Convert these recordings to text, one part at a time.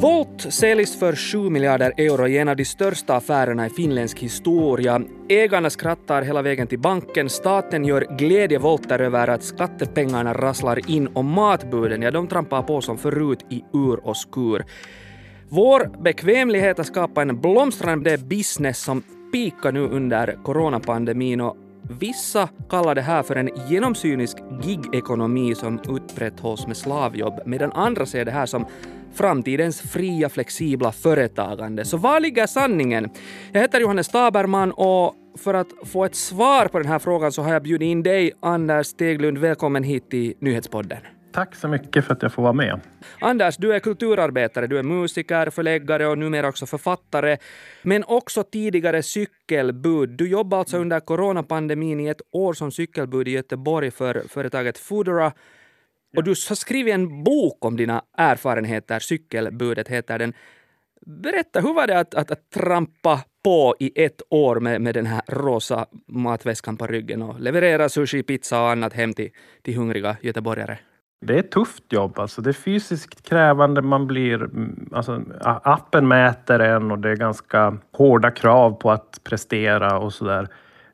Volt säljs för 7 miljarder euro i en av de största affärerna i finländsk historia. Ägarna skrattar hela vägen till banken. Staten gör glädjevolter över att skattepengarna rasslar in och matbuden, ja, de trampar på som förut i ur och skur. Vår bekvämlighet att skapa en blomstrande business som pikar nu under coronapandemin och Vissa kallar det här för en genomsynisk gigekonomi som upprätthålls med slavjobb, medan andra ser det här som framtidens fria, flexibla företagande. Så var ligger sanningen? Jag heter Johannes Taberman och för att få ett svar på den här frågan så har jag bjudit in dig, Anders Steglund. Välkommen hit till Nyhetspodden. Tack så mycket för att jag får vara med. Anders, du är kulturarbetare, du är musiker, förläggare och numera också författare, men också tidigare cykelbud. Du jobbade alltså under coronapandemin i ett år som cykelbud i Göteborg för företaget Foodora. Och du har skrivit en bok om dina erfarenheter, Cykelbudet heter den. Berätta, hur var det att, att, att trampa på i ett år med, med den här rosa matväskan på ryggen och leverera sushi, pizza och annat hem till, till hungriga göteborgare? Det är ett tufft jobb. Alltså. Det är fysiskt krävande. Man blir, mm, alltså, appen mäter en och det är ganska hårda krav på att prestera och sådär.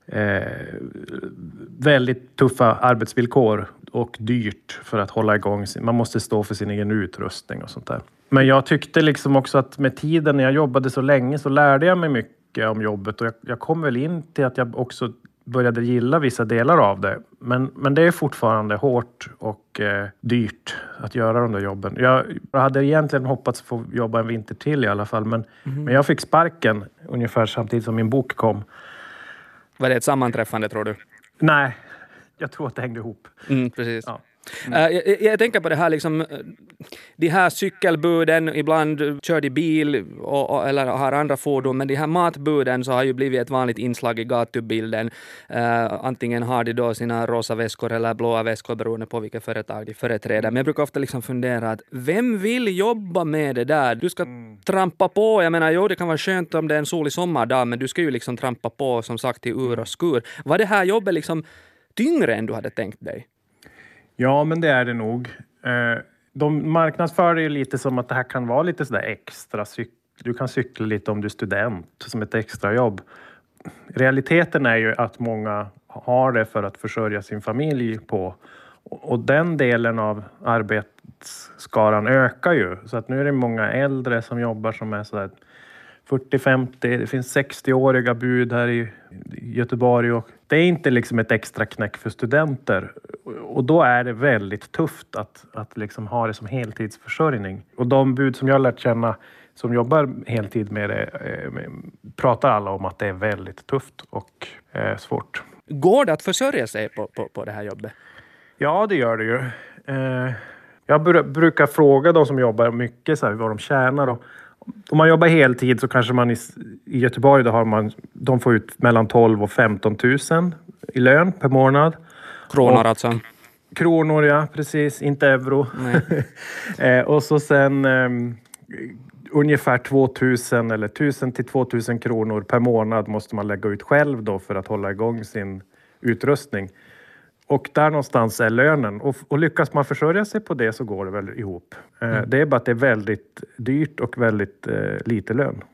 Eh, väldigt tuffa arbetsvillkor och dyrt för att hålla igång. Man måste stå för sin egen utrustning och sånt där. Men jag tyckte liksom också att med tiden när jag jobbade så länge så lärde jag mig mycket om jobbet och jag, jag kom väl in till att jag också började gilla vissa delar av det. Men, men det är fortfarande hårt och eh, dyrt att göra de där jobben. Jag, jag hade egentligen hoppats få jobba en vinter till i alla fall, men, mm. men jag fick sparken ungefär samtidigt som min bok kom. Var det ett sammanträffande tror du? Nej, jag tror att det hängde ihop. Mm, precis. Ja. Mm. Jag, jag, tänker på det här, liksom, de här cykelbuden, ibland kör de bil och, och, eller har andra fordon, men de här matbuden så har ju blivit ett vanligt inslag i gatubilden. Uh, antingen har de då sina rosa väskor eller blåa väskor beroende på vilket företag de företräder. Men jag brukar ofta liksom fundera att vem vill jobba med det där? Du ska mm. trampa på, jag menar jo det kan vara skönt om det är en solig sommardag, men du ska ju liksom trampa på som sagt i ur och skur. Var det här jobbet liksom tyngre än du hade tänkt dig? Ja, men det är det nog. Eh, de marknadsför det ju lite som att det här kan vara lite sådär extra. Du kan cykla lite om du är student som ett extrajobb. Realiteten är ju att många har det för att försörja sin familj på. Och den delen av arbetsskaran ökar ju. Så att nu är det många äldre som jobbar som är sådär 40-50, det finns 60-åriga bud här i Göteborg och det är inte liksom ett extra knäck för studenter. Och då är det väldigt tufft att, att liksom ha det som heltidsförsörjning. Och de bud som jag har lärt känna som jobbar heltid med det eh, pratar alla om att det är väldigt tufft och eh, svårt. Går det att försörja sig på, på, på det här jobbet? Ja, det gör det ju. Eh, jag brukar fråga de som jobbar mycket så här, vad de tjänar. Och om man jobbar heltid så kanske man i, i Göteborg då har man, de får ut mellan 12 och 15 000 i lön per månad. Kronor och, alltså? Kronor, ja precis. Inte euro. eh, och så sen eh, ungefär 2 000 eller 1000 till 2 000 kronor per månad måste man lägga ut själv då för att hålla igång sin utrustning. Och där någonstans är lönen. Och, och, lyckas man försörja sig på det så går det väl ihop. Eh, mm. Det är bara att det är väldigt dyrt och väldigt eh, lite lön.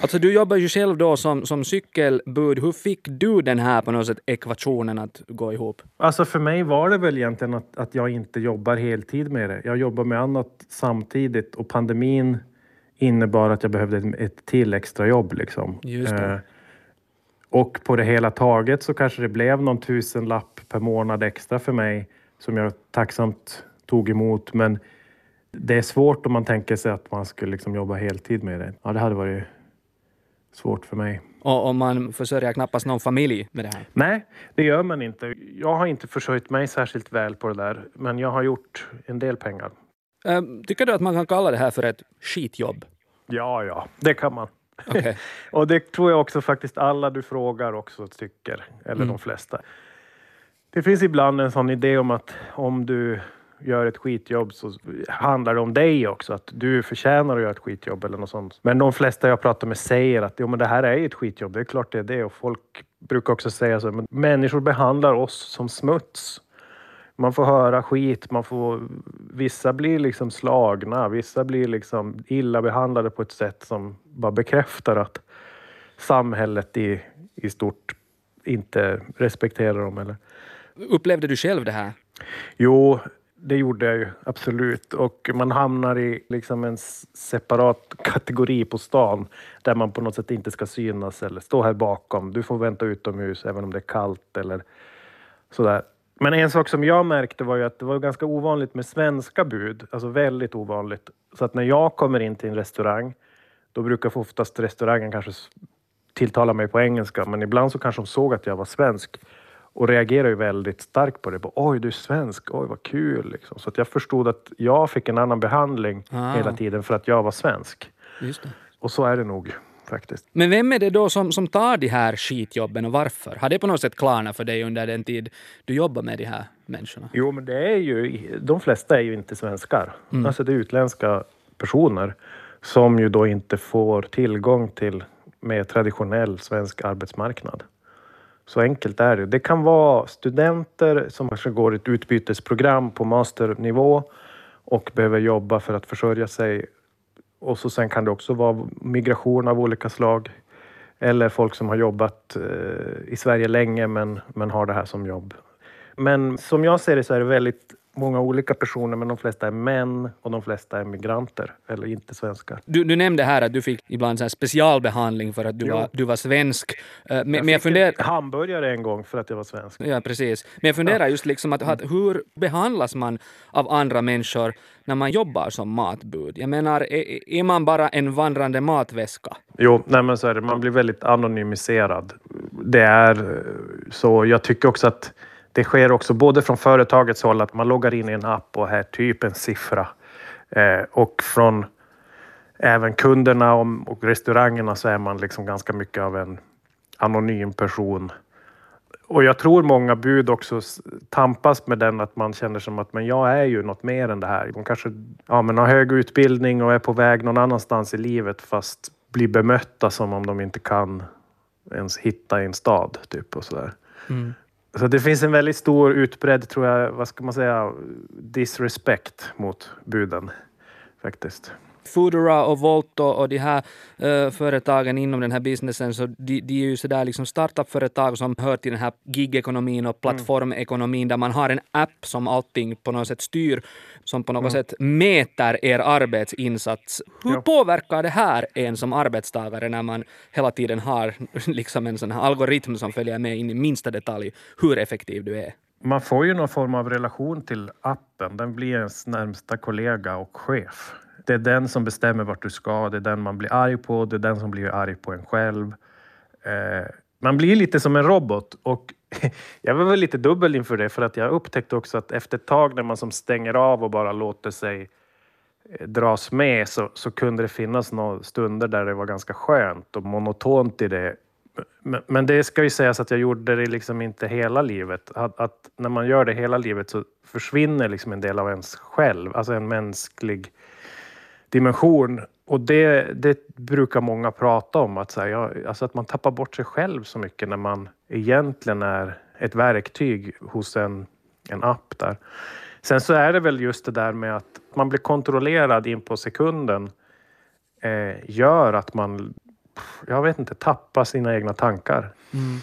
Alltså du jobbar ju själv då som, som cykelbud. Hur fick du den här på något sätt ekvationen att gå ihop? Alltså för mig var det väl egentligen att, att jag inte jobbar heltid med det. Jag jobbar med annat samtidigt och pandemin innebar att jag behövde ett, ett till extra jobb. Liksom. Just det. Eh, och på det hela taget så kanske det blev någon tusenlapp per månad extra för mig som jag tacksamt tog emot. Men det är svårt om man tänker sig att man skulle liksom jobba heltid med det. Ja, det hade varit svårt för mig. Och, man försörjer knappast någon familj med det här? Nej, det gör man inte. Jag har inte försörjt mig särskilt väl på det där, men jag har gjort en del pengar. Ähm, tycker du att man kan kalla det här för ett skitjobb? Ja, ja, det kan man. Okay. och det tror jag också faktiskt alla du frågar också tycker, eller mm. de flesta. Det finns ibland en sån idé om att om du gör ett skitjobb så handlar det om dig också, att du förtjänar att göra ett skitjobb eller något sånt. Men de flesta jag pratar med säger att jo, men det här är ett skitjobb, det är klart det är det och folk brukar också säga så, men människor behandlar oss som smuts. Man får höra skit, man får... Vissa blir liksom slagna, vissa blir liksom illa behandlade på ett sätt som bara bekräftar att samhället i, i stort inte respekterar dem. Eller... Upplevde du själv det här? Jo, det gjorde jag ju absolut. Och man hamnar i liksom en separat kategori på stan där man på något sätt inte ska synas eller stå här bakom. Du får vänta utomhus även om det är kallt eller sådär. Men en sak som jag märkte var ju att det var ganska ovanligt med svenska bud, alltså väldigt ovanligt. Så att när jag kommer in till en restaurang, då brukar oftast restaurangen kanske tilltala mig på engelska, men ibland så kanske de såg att jag var svensk och reagerade ju väldigt starkt på det. Oj, du är svensk, oj vad kul. Liksom. Så att jag förstod att jag fick en annan behandling ah. hela tiden för att jag var svensk. Och så är det nog faktiskt. Men vem är det då som, som tar de här skitjobben och varför? Har det på något sätt klarnat för dig under den tid du jobbar med de här människorna? Jo, men det är ju, de flesta är ju inte svenskar. Mm. Alltså det är utländska personer som ju då inte får tillgång till mer traditionell svensk arbetsmarknad. Så enkelt är det. Det kan vara studenter som kanske går ett utbytesprogram på masternivå och behöver jobba för att försörja sig. Och så sen kan det också vara migration av olika slag. Eller folk som har jobbat eh, i Sverige länge men, men har det här som jobb. Men som jag ser det så är det väldigt många olika personer, men de flesta är män och de flesta är migranter eller inte svenskar. Du, du nämnde här att du fick ibland så specialbehandling för att du, var, du var svensk. Uh, men, jag men jag funderar... hamburgare en gång för att jag var svensk. Ja, precis. Men jag funderar ja. just liksom att, att hur behandlas man av andra människor när man jobbar som matbud? Jag menar, är, är man bara en vandrande matväska? Jo, nej men så är det. Man blir väldigt anonymiserad. Det är eh, så. Jag tycker också att det sker också både från företagets håll att man loggar in i en app och här typ en siffra. Eh, och från även kunderna och, restaurangerna så är man liksom ganska mycket av en anonym person. Och jag tror många bud också tampas med den att man känner som att men jag är ju något mer än det här. De kanske ja, men har hög utbildning och är på väg någon annanstans i livet fast blir bemötta som om de inte kan ens hitta en stad. Typ, och sådär. Mm. Så det finns en väldigt stor utbredd, tror jag, vad ska man säga, disrespect mot buden faktiskt. Foodora och Volt och de här uh, företagen inom den här businessen, så de, de är ju sådär liksom startup-företag som hör till den här gigekonomin och plattformekonomin där man har en app som allting på något sätt styr, som på något mm. sätt mäter er arbetsinsats. Hur ja. påverkar det här en som arbetstagare när man hela tiden har liksom en sån här algoritm som följer med in i minsta detalj hur effektiv du är? Man får ju någon form av relation till appen. Den blir ens närmsta kollega och chef det är den som bestämmer vart du ska, det är den man blir arg på, det är den som blir arg på en själv. Eh, man blir lite som en robot och jag var väl lite dubbel inför det för att jag upptäckte också att efter ett tag när man som stänger av och bara låter sig eh, dras med så, så kunde det finnas några stunder där det var ganska skönt och monotont i det. Men, men det ska ju sägas att jag gjorde det liksom inte hela livet. Att, att, när man gör det hela livet så försvinner liksom en del av ens själv, alltså en mänsklig dimension. Och det, det brukar många prata om, att, så här, ja, alltså att man tappar bort sig själv så mycket när man egentligen är ett verktyg hos en, en app där. Sen så är det väl just det där med att man blir kontrollerad in på sekunden eh, gör att man, jag vet inte, tappar sina egna tankar. Mm.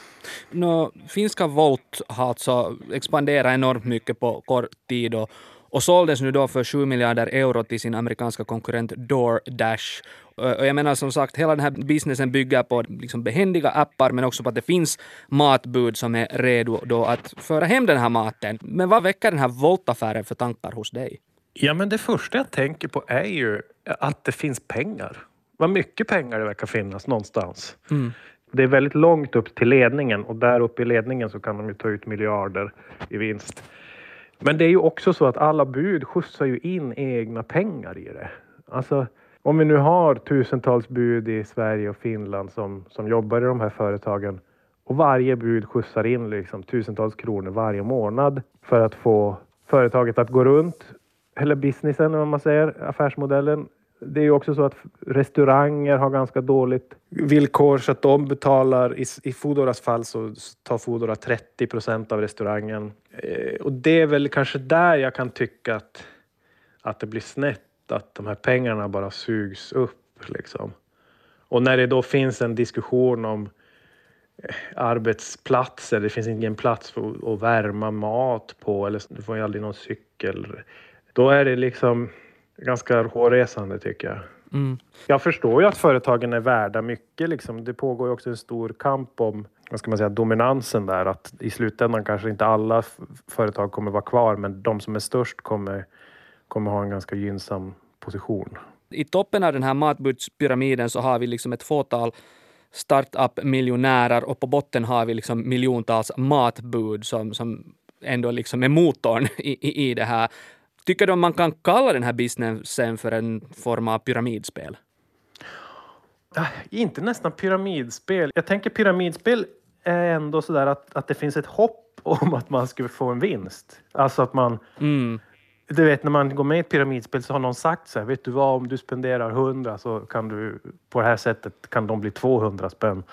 No, finska Volt har alltså expanderat enormt mycket på kort tid och och såldes nu då för 7 miljarder euro till sin amerikanska konkurrent DoorDash. Och jag menar som sagt, hela den här businessen bygger på liksom behändiga appar men också på att det finns matbud som är redo då att föra hem den här maten. Men vad väcker den här Volt-affären för tankar hos dig? Ja, men det första jag tänker på är ju att det finns pengar. Vad mycket pengar det verkar finnas någonstans. Mm. Det är väldigt långt upp till ledningen och där uppe i ledningen så kan de ju ta ut miljarder i vinst. Men det är ju också så att alla bud skjutsar ju in egna pengar i det. Alltså, om vi nu har tusentals bud i Sverige och Finland som, som jobbar i de här företagen och varje bud skjutsar in liksom tusentals kronor varje månad för att få företaget att gå runt, eller businessen om man säger, affärsmodellen, det är ju också så att restauranger har ganska dåligt villkor så att de betalar, i, i Foodoras fall så tar Foodora 30 procent av restaurangen. Eh, och det är väl kanske där jag kan tycka att, att det blir snett, att de här pengarna bara sugs upp liksom. Och när det då finns en diskussion om eh, arbetsplatser, det finns ingen plats för att värma mat på eller du får ju aldrig någon cykel. Då är det liksom ganska hårresande tycker jag. Mm. Jag förstår ju att företagen är värda mycket. Liksom. Det pågår ju också en stor kamp om vad ska man säga, dominansen där. Att I slutändan kanske inte alla företag kommer vara kvar men de som är störst kommer, kommer ha en ganska gynnsam position. I toppen av den här matbudspyramiden så har vi liksom ett fåtal startup-miljonärer och på botten har vi liksom miljontals matbud som, som ändå liksom är motorn i, i, i det här. Tycker du man kan kalla den här businessen för en form av pyramidspel? Äh, inte nästan pyramidspel. Jag tänker pyramidspel är ändå sådär att, att det finns ett hopp om att man skulle få en vinst. Alltså att man... Mm. Du vet när man går med i ett pyramidspel så har någon sagt så här, vet du vad om du spenderar 100 så kan du på det här sättet kan de bli 200 spänn.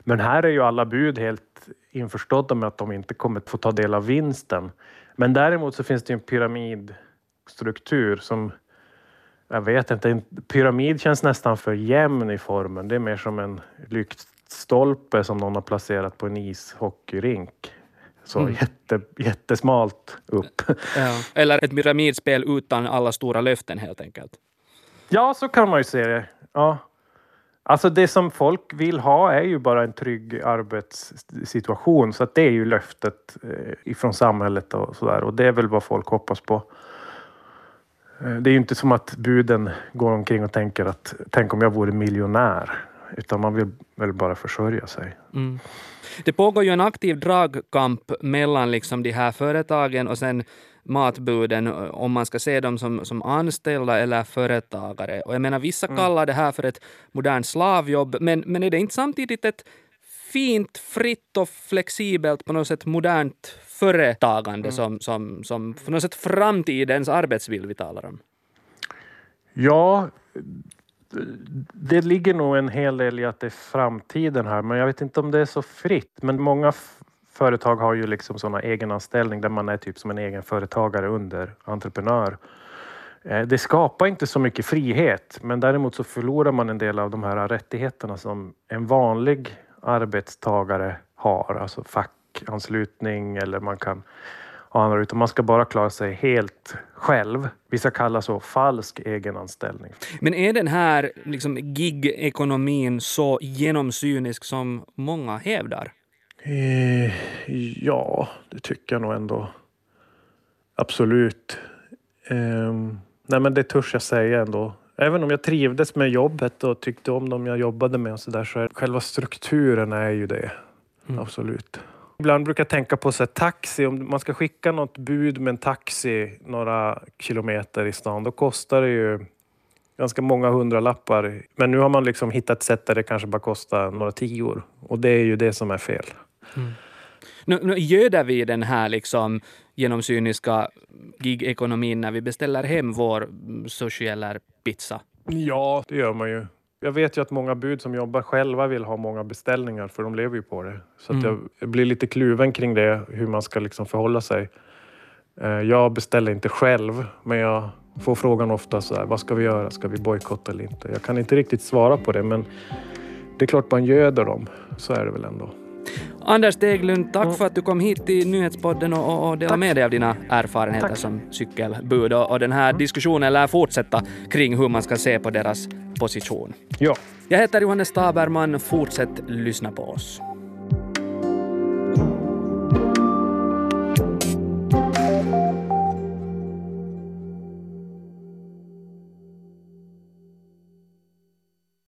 Men här är ju alla bud helt införstådda med att de inte kommer få ta del av vinsten. Men däremot så finns det en pyramid struktur som jag vet inte, en pyramid känns nästan för jämn i formen. Det är mer som en lyktstolpe som någon har placerat på en ishockeyrink. Så mm. jätte, jättesmalt upp. Ja. Eller ett pyramidspel utan alla stora löften helt enkelt. Ja, så kan man ju se det. Ja. Alltså det som folk vill ha är ju bara en trygg arbetssituation. Så att det är ju löftet eh, ifrån samhället och sådär. Och det är väl vad folk hoppas på. Eh, det är ju inte som att buden går omkring och tänker att tänk om jag vore miljonär. Utan man vill väl bara försörja sig. Mm. Det pågår ju en aktiv dragkamp mellan liksom de här företagen och sen matbuden, om man ska se dem som, som anställda eller företagare. Och jag menar, vissa mm. kallar det här för ett modernt slavjobb, men, men är det inte samtidigt ett fint, fritt och flexibelt, på något sätt modernt företagande mm. som, som, som på något sätt framtidens arbetsvill vi talar om? Ja, det ligger nog en hel del i att det är framtiden här, men jag vet inte om det är så fritt. Men många företag har ju liksom sådana egenanställning där man är typ som en egen företagare under entreprenör. Eh, det skapar inte så mycket frihet, men däremot så förlorar man en del av de här rättigheterna som en vanlig arbetstagare har, alltså fackanslutning eller man kan ha andra, utan man ska bara klara sig helt själv. Vissa kallar så falsk egenanställning. Men är den här liksom, gig-ekonomin så genomsynisk som många hävdar? Eh, ja, det tycker jag nog ändå. Absolut. Eh, nej, men det törs jag säga ändå. Även om jag trivdes med jobbet och tyckte om dem jag jobbade med och så där så är själva strukturen är ju det. Mm. Absolut. Ibland brukar jag tänka på så här, taxi, om man ska skicka något bud med en taxi några kilometer i stan, då kostar det ju ganska många hundralappar. Men nu har man liksom hittat ett sätt där det kanske bara kostar några tior. Och det är ju det som är fel. Mm. Nu, nu göder vi den här liksom genomsyniska gig-ekonomin när vi beställer hem vår sushi eller pizza? Ja, det gör man ju. Jag vet ju att många bud som jobbar själva vill ha många beställningar för de lever ju på det. Så mm. jag blir lite kluven kring det, hur man ska liksom förhålla sig. Eh, jag beställer inte själv, men jag får frågan ofta så här, vad ska vi göra? Ska vi bojkotta eller inte? Jag kan inte riktigt svara på det, men det är klart man göder dem. Så är det väl ändå. Anders Deglund, tack för att du kom hit till Nyhetspodden och, och delade med dig av dina erfarenheter tack. som cykelbud. Och, och den här diskussionen lär fortsätta kring hur man ska se på deras position. Ja. Jag heter Johannes Taberman. Fortsätt lyssna på oss.